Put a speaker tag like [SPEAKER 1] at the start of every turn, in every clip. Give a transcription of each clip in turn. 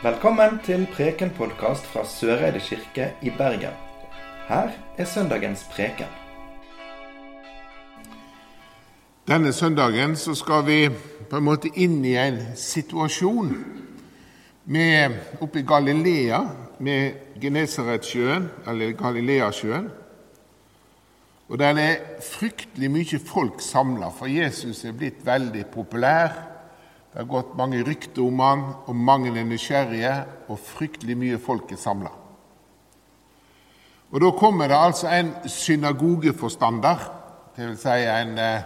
[SPEAKER 1] Velkommen til Preken-podkast fra Søreide kirke i Bergen. Her er søndagens preken.
[SPEAKER 2] Denne søndagen så skal vi på en måte inn i en situasjon med, oppe i Galilea, med Genesaretsjøen, eller Galileasjøen. Og der er fryktelig mye folk samla, for Jesus er blitt veldig populær. Det har gått mange rykter om han, og mange er nysgjerrige, og fryktelig mye folk er samla. Og Da kommer det altså en synagogeforstander, dvs. Si en eh,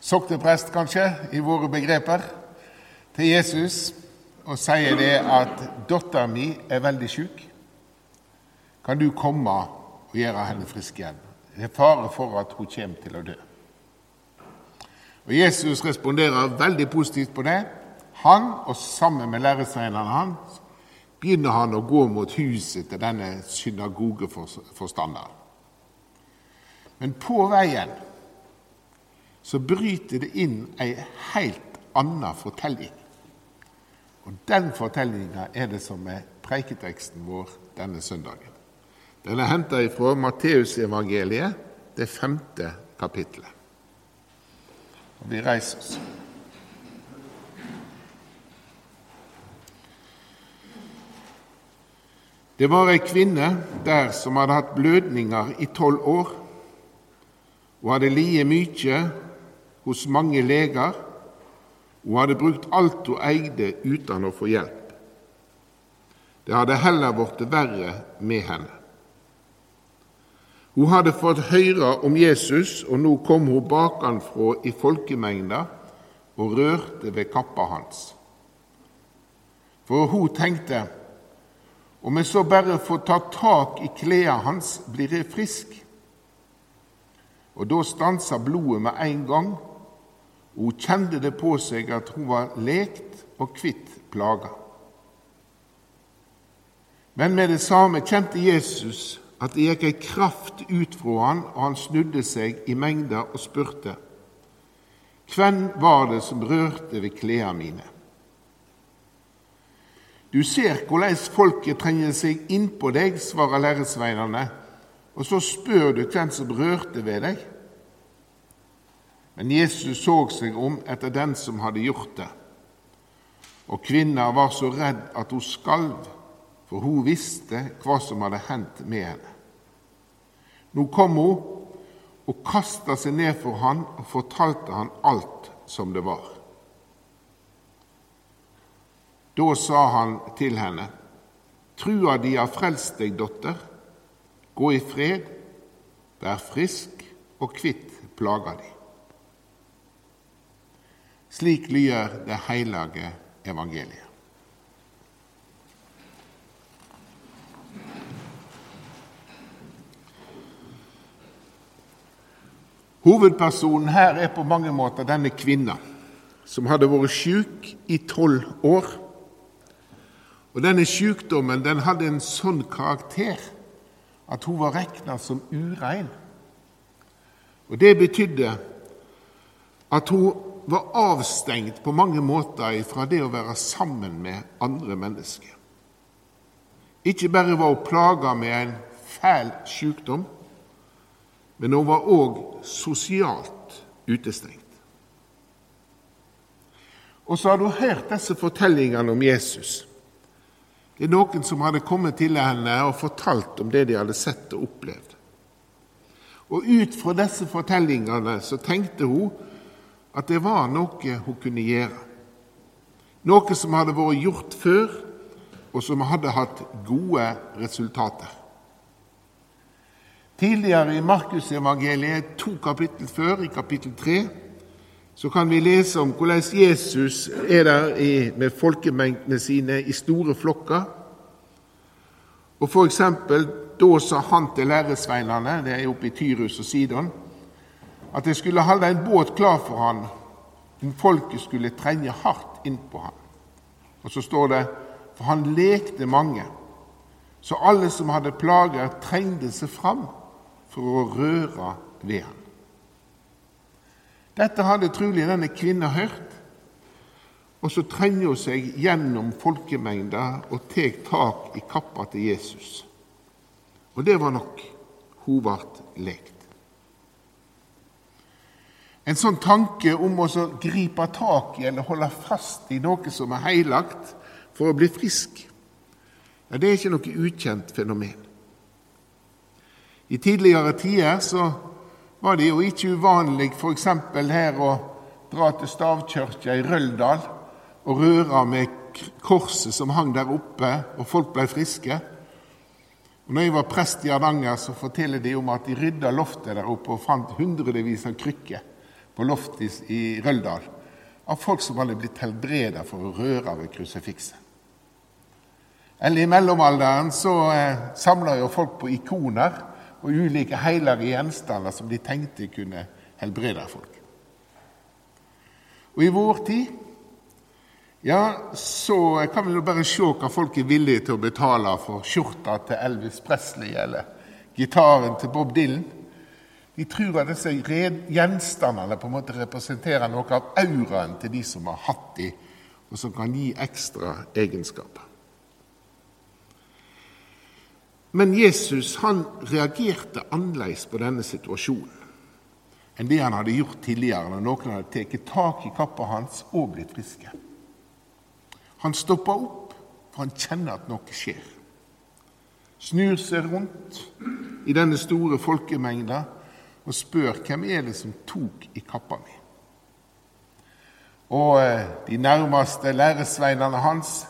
[SPEAKER 2] sokneprest, kanskje, i våre begreper, til Jesus og sier det at 'dattera mi er veldig sjuk'. Kan du komme og gjøre henne frisk igjen? Det er fare for at hun kommer til å dø. Og Jesus responderer veldig positivt på det. Han, og sammen med læresveinene hans, begynner han å gå mot huset til denne synagogeforstanderen. Men på veien så bryter det inn ei helt anna fortelling. Og den fortellinga er det som er preiketeksten vår denne søndagen. Den er henta fra Matteusevangeliet, det femte kapittelet. Og vi reiser oss. Det var ei kvinne der som hadde hatt blødninger i tolv år. Hun hadde lidd mye hos mange leger. Hun hadde brukt alt hun eide uten å få hjelp. Det hadde heller blitt verre med henne. Hun hadde fått høre om Jesus, og nå kom hun bakanfra i folkemengda og rørte ved kappa hans. For hun tenkte om jeg så bare får ta tak i klærne hans, blir jeg frisk. Og da stansa blodet med en gang, og hun kjente det på seg at hun var lekt og kvitt plaga. Men med det samme kjente Jesus at det gikk ei kraft ut fra han, og han snudde seg i mengder og spurte:" Hvem var det som rørte ved klærne mine? Du ser hvordan folket trenger seg innpå deg, svarer læresveinene, og så spør du hvem som rørte ved deg. Men Jesus så seg om etter den som hadde gjort det, og kvinna var så redd at hun skalv, for hun visste hva som hadde hendt med henne. Nå kom hun og kasta seg ned for han og fortalte han alt som det var. Da sa han til henne, Trua di har frelst deg, dotter. Gå i fred, vær frisk og kvitt plaga di. Slik lyder det hellige evangeliet. Hovedpersonen her er på mange måter denne kvinna som hadde vært sjuk i tolv år og Denne sykdommen den hadde en sånn karakter at hun var regna som urein. Og Det betydde at hun var avstengt på mange måter fra det å være sammen med andre mennesker. Ikke bare var hun plaga med en fæl sykdom, men hun var òg sosialt utestengt. Og så hadde hun hørt disse fortellingene om Jesus. Det er noen som hadde kommet til henne og fortalt om det de hadde sett og opplevd. Og ut fra disse fortellingene så tenkte hun at det var noe hun kunne gjøre. Noe som hadde vært gjort før, og som hadde hatt gode resultater. Tidligere i Markusevangeliet, to kapittel før, i kapittel tre, så kan vi lese om hvordan Jesus er der med folkemengdene sine i store flokker. Og for eksempel, Da sa han til læresveinene, det er oppe i Tyrus og Sidon, at de skulle holde en båt klar for han om folket skulle trenge hardt inn på ham. Og så står det for han lekte mange, så alle som hadde plager, trengte seg fram for å røre ved ham. Dette hadde trolig denne kvinna hørt, Og så trenger hun seg gjennom folkemengda og tar tak i kappa til Jesus. Og det var nok. Hun ble lekt. En sånn tanke om å gripe tak i eller holde fast i noe som er heilagt, for å bli frisk, ja, det er ikke noe ukjent fenomen. I tidligere tider så var det jo ikke uvanlig f.eks. her å dra til stavkirka i Røldal og røre med korset som hang der oppe, og folk ble friske. Og når jeg var prest i Hardanger, så forteller de om at de rydda loftet der oppe og fant hundrevis av krykker på loftet i Røldal av folk som hadde blitt helbreda for å røre ved krusifikset. Eller i mellomalderen så eh, samla jo folk på ikoner og ulike hellige gjenstander som de tenkte kunne helbrede folk. Og i vår tid ja, så kan vi jo bare se hva folk er villige til å betale for skjorta til Elvis Presley eller gitaren til Bob Dylan. De tror at disse gjenstandene på en måte representerer noe av auraen til de som har hatt dem, og som kan gi ekstra egenskaper. Men Jesus han reagerte annerledes på denne situasjonen enn det han hadde gjort tidligere, når noen hadde tatt tak i kappa hans og blitt friske. Han stopper opp, for han kjenner at noe skjer. Snur seg rundt i denne store folkemengda og spør hvem er det som tok i kappa mi. Og eh, de nærmeste læresveinene hans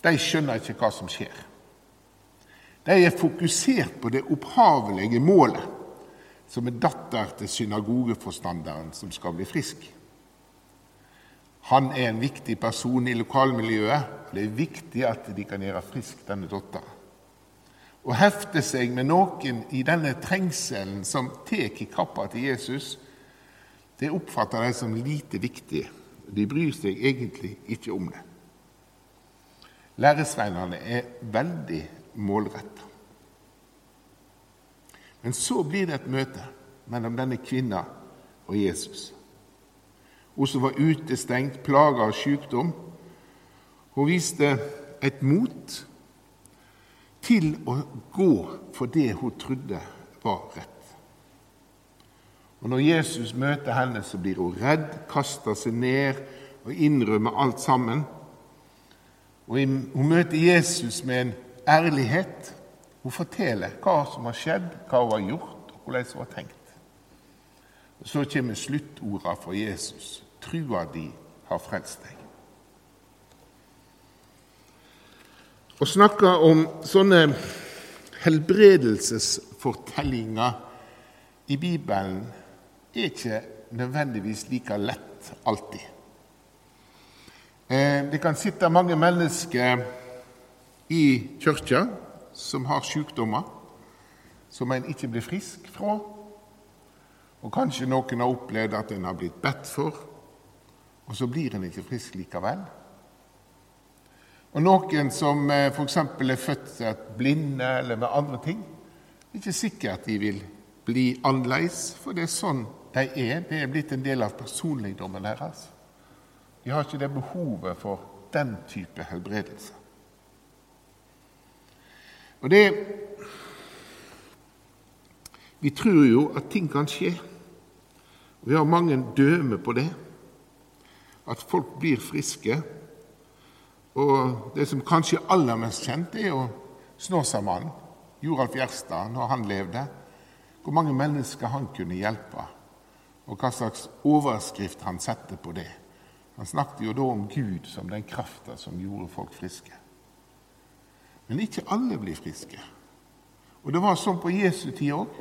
[SPEAKER 2] de skjønner ikke hva som skjer. De er fokusert på det opphavelige målet, som er datter til synagogeforstanderen som skal bli frisk. Han er en viktig person i lokalmiljøet. og Det er viktig at de kan gjøre frisk denne datteren. Å hefte seg med noen i denne trengselen som tar i kappa til Jesus, det oppfatter de som lite viktig. De bryr seg egentlig ikke om det. Læresveinene er veldig målretta. Men så blir det et møte mellom denne kvinna og Jesus hun som var utestengt, plaga av sykdom. Hun viste et mot til å gå for det hun trodde var rett. Og Når Jesus møter henne, så blir hun redd, kaster seg ned og innrømmer alt sammen. Og Hun møter Jesus med en ærlighet. Hun forteller hva som har skjedd, hva hun har gjort, og hvordan hun har tenkt. Og Så kommer sluttorda fra Jesus trua di har frelst deg. Å snakke om sånne helbredelsesfortellinger i Bibelen er ikke nødvendigvis like lett alltid. Eh, det kan sitte mange mennesker i kirka som har sykdommer som en ikke blir frisk fra. Og kanskje noen har opplevd at en har blitt bedt for, og så blir en ikke frisk likevel. Og noen som eh, f.eks. er født blinde eller med andre ting, det er ikke sikkert de vil bli annerledes, for det er sånn de er. Det er blitt en del av personligdommen deres. De har ikke det behovet for den type helbredelse. Og det Vi tror jo at ting kan skje. Vi har mange døme på det at folk blir friske. Og det som kanskje er aller mest kjent, er jo Snåsamannen, Joralf Gjerstad, når han levde. Hvor mange mennesker han kunne hjelpe, og hva slags overskrift han satte på det. Han snakket jo da om Gud som den krafta som gjorde folk friske. Men ikke alle blir friske. Og det var sånn på Jesu tid òg.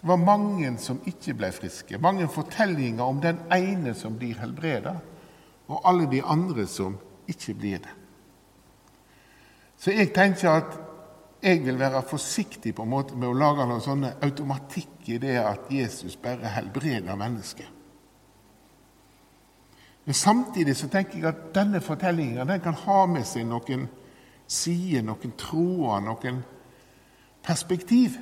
[SPEAKER 2] Det var mange som ikke ble friske. Mange fortellinger om den ene som blir helbreda, og alle de andre som ikke blir det. Så jeg tenker at jeg vil være forsiktig på en måte med å lage noen sånne automatikk i det at Jesus bare helbreder mennesker. Men samtidig så tenker jeg at denne fortellingen den kan ha med seg noen sider, noen tråder, noen perspektiv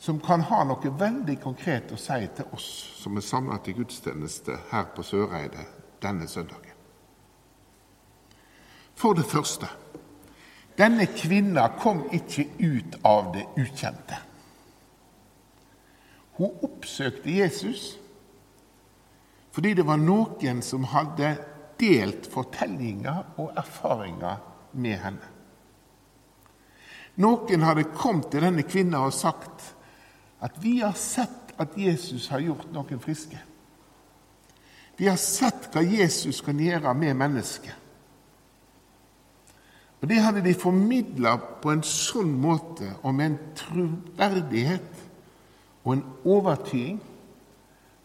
[SPEAKER 2] som kan ha noe veldig konkret å si til oss som er samla til gudstjeneste her på Søreide denne søndagen. For det første denne kvinna kom ikke ut av det ukjente. Hun oppsøkte Jesus fordi det var noen som hadde delt fortellinger og erfaringer med henne. Noen hadde kommet til denne kvinna og sagt at 'vi har sett at Jesus har gjort noen friske'. Vi har sett hva Jesus kan gjøre med mennesket. Og Det hadde de formidla på en sånn måte og med en troverdighet og en overtyding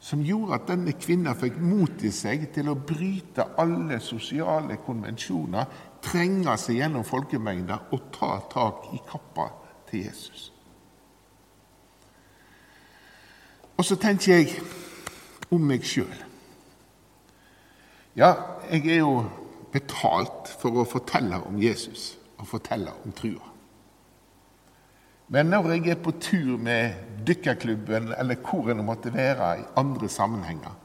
[SPEAKER 2] som gjorde at denne kvinna fikk mot i seg til å bryte alle sosiale konvensjoner, trenge seg gjennom folkemengder og ta tak i kappa til Jesus. Og så tenker jeg om meg sjøl. Ja, jeg er jo betalt for å fortelle om Jesus og fortelle om trua. Men når jeg er på tur med dykkerklubben eller hvor det måtte være i andre sammenhenger,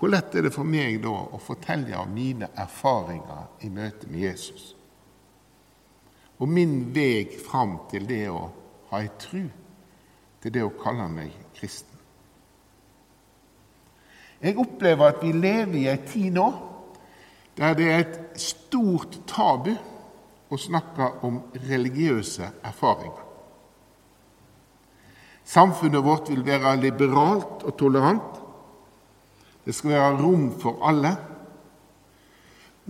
[SPEAKER 2] hvor lett er det for meg da å fortelle om mine erfaringer i møte med Jesus? Og min vei fram til det å ha ei tru, til det å kalle meg kristen. Jeg opplever at vi lever i ei tid nå der det er et stort tabu å snakke om religiøse erfaringer. Samfunnet vårt vil være liberalt og tolerant. Det skal være rom for alle.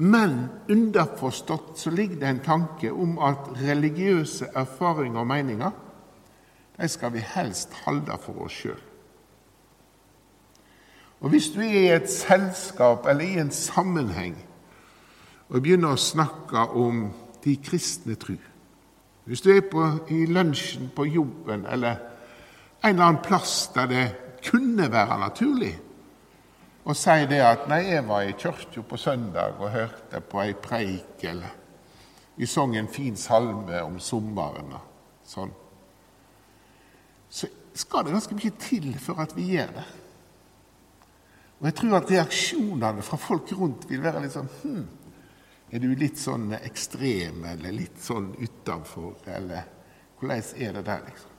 [SPEAKER 2] Men underforstått så ligger det en tanke om at religiøse erfaringer og meninger de skal vi helst holde for oss sjøl. Og Hvis du er i et selskap eller i en sammenheng og begynner å snakke om de kristne tru Hvis du er på, i lunsjen på jobben eller en eller annen plass der det kunne være naturlig å si det at nei, jeg var i kirka på søndag og hørte på ei preik, eller vi sang en fin salme om sommeren og sånn, så skal det ganske mye til for at vi gjør det. Og jeg tror at reaksjonene fra folk rundt vil være litt sånn hm, Er du litt sånn ekstrem, eller litt sånn utafor, eller hvordan er det der, liksom?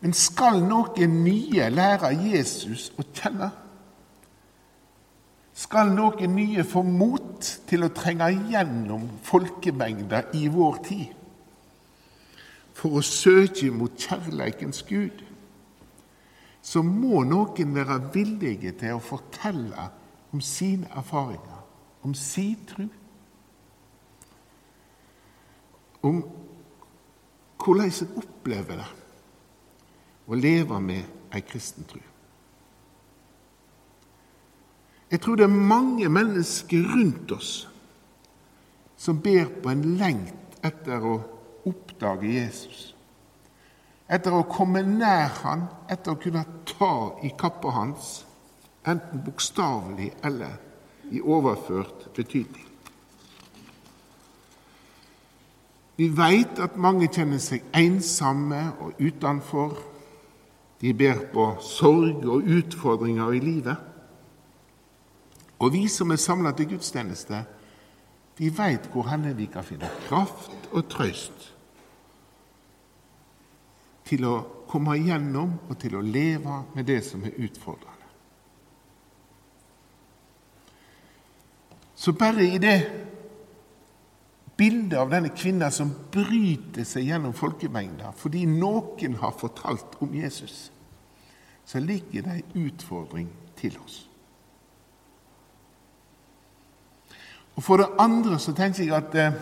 [SPEAKER 2] Men skal noen nye lære Jesus å kjenne? Skal noen nye få mot til å trenge gjennom folkemengder i vår tid? For å søke mot kjærleikens Gud, så må noen være villige til å fortelle om sine erfaringer, om sin tro, om hvordan en opplever det å leve med ei kristen tru. Jeg tror det er mange mennesker rundt oss som ber på en lengt etter å oppdage Jesus. Etter å komme nær han, etter å kunne ta i kappa hans, enten bokstavelig eller i overført betydning. Vi veit at mange kjenner seg ensomme og utenfor. De ber på sorg og utfordringer i livet. Og vi som er samla til gudstjeneste, vi veit hvor henne vi kan finne kraft og trøst til å komme igjennom og til å leve med det som er utfordrende. Så bare i det bildet av denne kvinna som bryter seg gjennom folkemengder fordi noen har fortalt om Jesus, så ligger det en utfordring til oss. Og For det andre så tenker jeg at eh,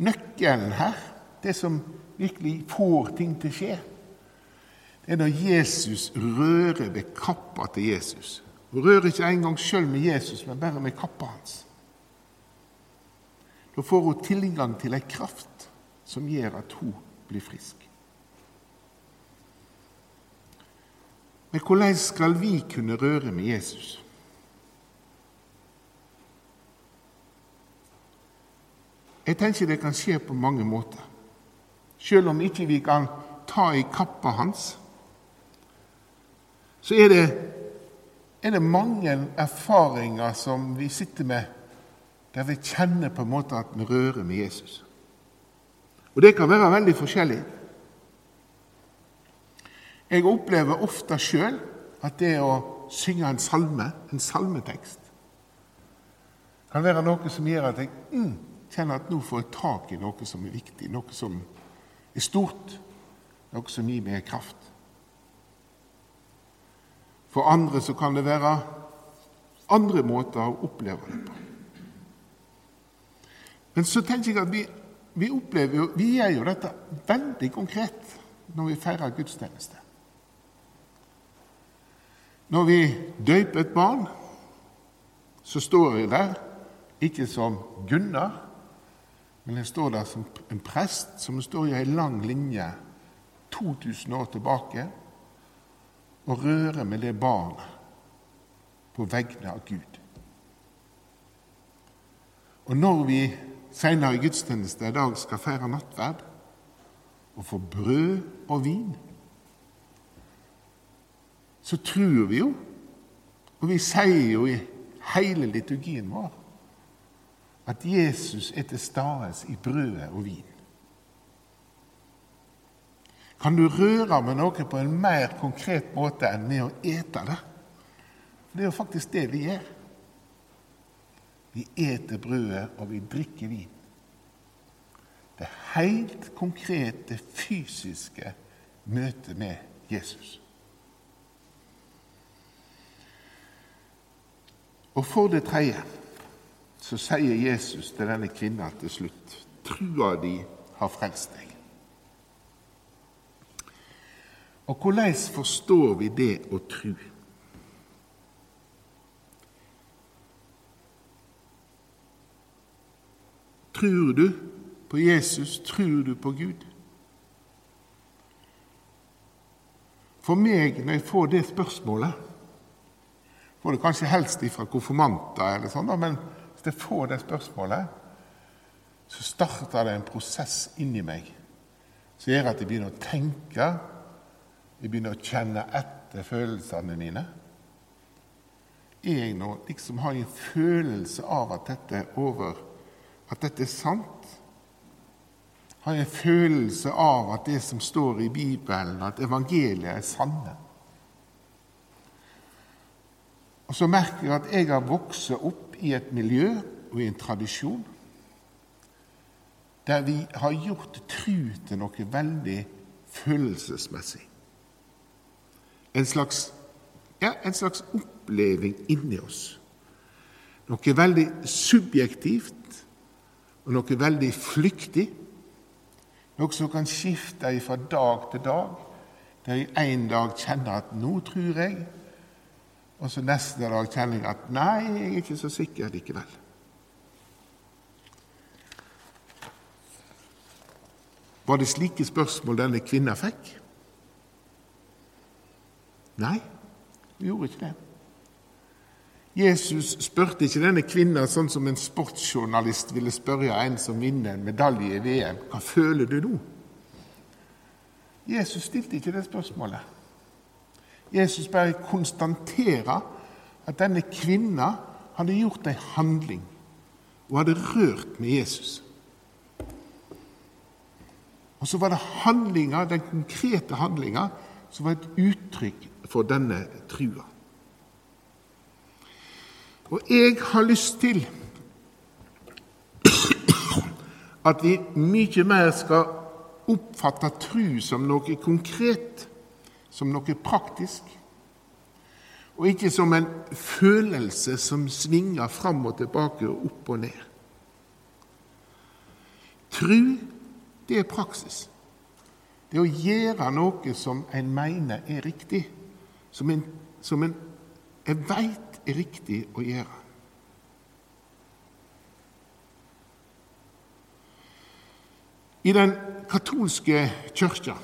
[SPEAKER 2] nøkkelen her, det som virkelig får ting til å skje, det er når Jesus rører ved kappa til Jesus. Hun rører ikke engang sjøl med Jesus, men bare med kappa hans. Da får hun tilgang til ei kraft som gjør at hun blir frisk. Men hvordan skal vi kunne røre med Jesus? Jeg tenker det kan skje på mange måter. Selv om ikke vi kan ta i kappa hans, så er det er det mange erfaringer som vi sitter med, der vi kjenner på en måte at vi rører med Jesus. Og det kan være veldig forskjellig. Jeg opplever ofte sjøl at det å synge en salme, en salmetekst, kan være noe som gjør at jeg mm, kjenner at nå får jeg tak i noe som er viktig, noe som er stort, noe som gir meg kraft. For andre så kan det være andre måter å oppleve det på. Men så tenker jeg at vi, vi opplever jo, vi gjør jo dette veldig konkret når vi feirer gudstjeneste. Når vi døyper et barn, så står jeg der ikke som Gunnar, men jeg står der som en prest som står i ei lang linje 2000 år tilbake og rører med det barnet på vegne av Gud. Og når vi senere i gudstjeneste i dag skal feire nattverd og få brød og vin, så tror vi jo, og vi sier jo i hele liturgien vår, at Jesus er til stede i brødet og vin. Kan du røre med noe på en mer konkret måte enn med å ete det? Det er jo faktisk det vi gjør. Vi eter brødet, og vi drikker vin. Det helt konkrete, fysiske møtet med Jesus. Og for det tredje så sier Jesus til denne kvinna til slutt trua di har frelst deg. Og hvordan forstår vi det å tru? Tror du på Jesus? Tror du på Gud? For meg, når jeg får det spørsmålet Får det kanskje helst fra konfirmanter, eller sånn, men hvis jeg får det spørsmålet, så starter det en prosess inni meg som gjør at jeg begynner å tenke, jeg begynner å kjenne etter følelsene mine. Jeg nå liksom har en følelse av at dette er over, at dette er sant. Har en følelse av at det som står i Bibelen, at evangeliet er sanne. Og så merker jeg at jeg har vokst opp i et miljø og i en tradisjon der vi har gjort tru til noe veldig følelsesmessig. En slags, ja, en slags oppleving inni oss. Noe veldig subjektivt og noe veldig flyktig. Noe som kan skifte fra dag til dag, der jeg en dag kjenner at 'nå tror jeg', og så neste dag kjenner jeg at nei, jeg er ikke så sikker likevel. Var det slike spørsmål denne kvinna fikk? Nei, hun gjorde ikke det. Jesus spurte ikke denne kvinna sånn som en sportsjournalist ville spørre en som vinner en medalje i VM. Hva føler du nå? Jesus stilte ikke det spørsmålet. Jesus bare konstaterer at denne kvinna hadde gjort en handling og hadde rørt med Jesus. Og så var det handlinga, den konkrete handlinga som var et uttrykk for denne trua. Og jeg har lyst til at vi mye mer skal oppfatte tru som noe konkret som noe praktisk, og ikke som en følelse som svinger fram og tilbake og opp og ned. Tru, det er praksis. Det er å gjøre noe som en mener er riktig, som en, som en jeg veit er riktig å gjøre. I den katolske kirka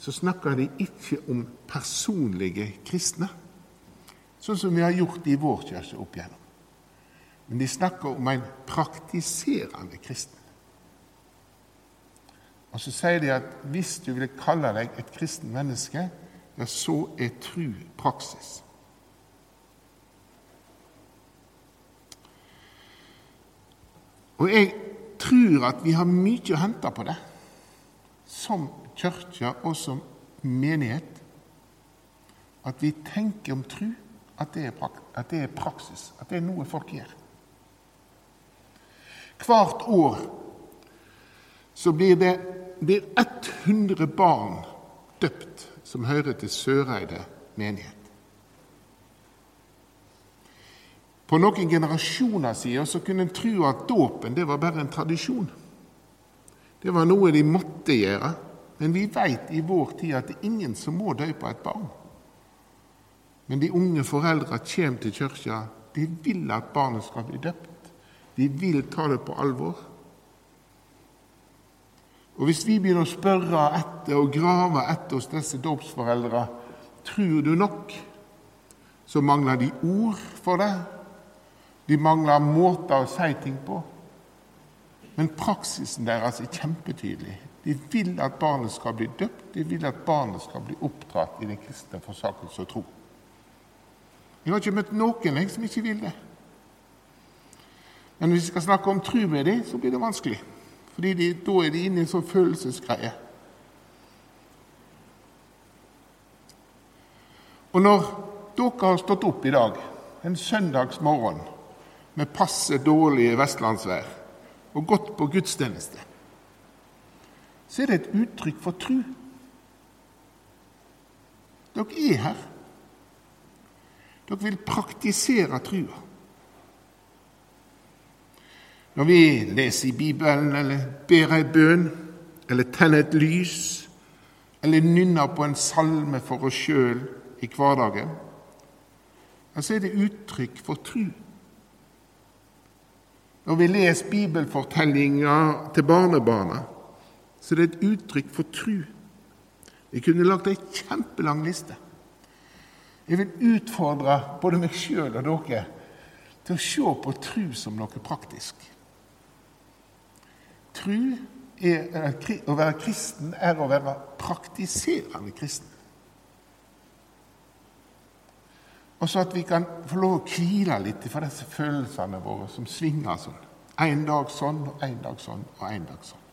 [SPEAKER 2] så snakker de ikke om personlige kristne, sånn som vi har gjort i vår kirke opp igjennom. Men de snakker om en praktiserende kristen. Og så sier de at hvis du vil kalle deg et kristen menneske, ja, så er tru praksis. Og jeg tror at vi har mye å hente på det, som kirke og som menighet. At vi tenker om tru, at det, at det er praksis, at det er noe folk gjør. Hvert år så blir det blir 100 barn døpt som hører til Søreide menighet. På noen generasjoner siden så kunne en tro at dåpen det var bare en tradisjon. Det var noe de måtte gjøre. Men vi vet i vår tid at det er ingen som må døpe et barn. Men de unge foreldrene kommer til kirka. De vil at barnet skal bli døpt. De vil ta det på alvor. Og Hvis vi begynner å spørre etter og grave etter hos disse dåpsforeldra tror du nok, så mangler de ord for det. De mangler måter å si ting på. Men praksisen deres er kjempetydelig. De vil at barnet skal bli døpt, de vil at barnet skal bli oppdratt i den kristne forsakelse og tro. Jeg har ikke møtt noen jeg, som ikke vil det. Men hvis vi skal snakke om tru med dem, så blir det vanskelig. Fordi de, da er de inne i en sånn følelsesgreie. Og når dere har stått opp i dag, en søndagsmorgen, med passe dårlig vestlandsvær og gått på gudstjeneste, så er det et uttrykk for tru. Dere er her. Dere vil praktisere trua. Når vi leser i Bibelen, eller ber ei bønn, eller tenner et lys, eller nynner på en salme for oss sjøl i hverdagen, så er det uttrykk for tru. Når vi leser bibelfortellinger til barnebarna, så det er et uttrykk for tru. Jeg kunne lagt ei kjempelang liste. Jeg vil utfordre både meg sjøl og dere til å se på tru som noe praktisk. Tru er, å være kristen er å være praktiserende kristen. Og så at vi kan få lov å hvile litt fra disse følelsene våre som svinger sånn. En dag sånn, og en dag sånn, og en dag sånn.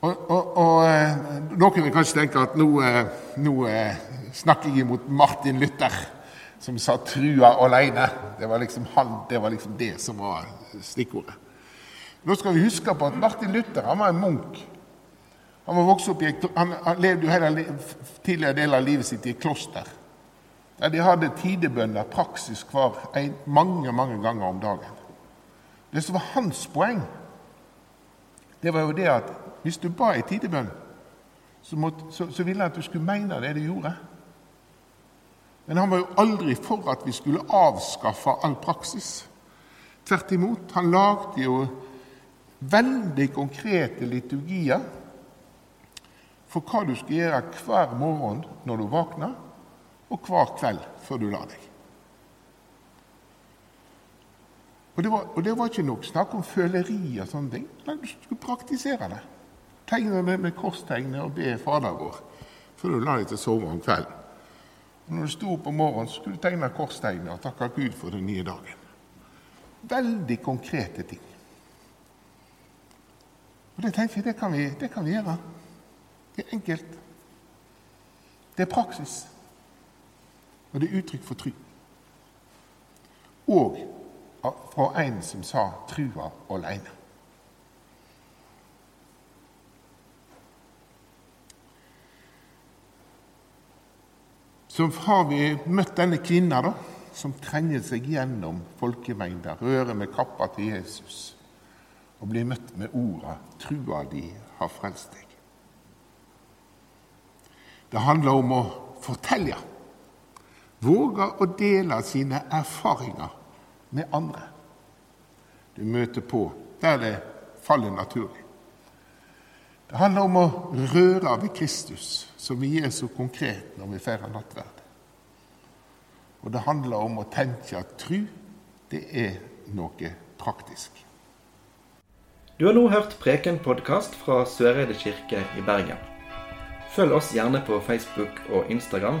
[SPEAKER 2] Og, og, og eh, Noen vil kanskje tenke at nå, eh, nå eh, snakker jeg imot Martin Luther, som sa 'trua aleine'. Det var liksom det var liksom det som var stikkordet. Nå skal vi huske på at Martin Luther han var en munk. Han, var opp i, han levde jo hele tidligere del av livet sitt i et kloster. Der de hadde tidebønner praksis hver en, mange, mange ganger om dagen. Det som var hans poeng, det var jo det at hvis du ba i tidebønn, så, måtte, så, så ville han at du skulle mene det du gjorde. Men han var jo aldri for at vi skulle avskaffe all praksis. Tvert imot. Han lagde jo veldig konkrete liturgier for hva du skulle gjøre hver morgen når du våkna, og hver kveld før du la deg. Og det, var, og det var ikke nok snakk om føleri og sånne ting. Nei, du skulle praktisere det. Tegne det med korstegnet og be Fader vår før du la deg til å sove om kvelden. Og når du sto opp om morgenen, skulle du tegne korstegnet og takke Gud for den nye dagen. Veldig konkrete ting. Og det tenker jeg, det kan vi, det kan vi gjøre. Det er enkelt. Det er praksis. Og det er uttrykk for tru. Og fra en som sa 'trua aleine'. Så har vi møtt denne kvinna da, som trenger seg gjennom folkemengder, rører med kappa til Jesus og blir møtt med orda 'trua di har frelst deg'. Det handler om å fortelle, våge å dele sine erfaringer med andre du møter på der det faller naturlig. Det handler om å røre ved Kristus, som vi gjør så konkret når vi feirer nattverd. Og det handler om å tenke at tru, det er noe praktisk.
[SPEAKER 1] Du har nå hørt Preken-podkast fra Søreide kirke i Bergen. Følg oss gjerne på Facebook og Instagram,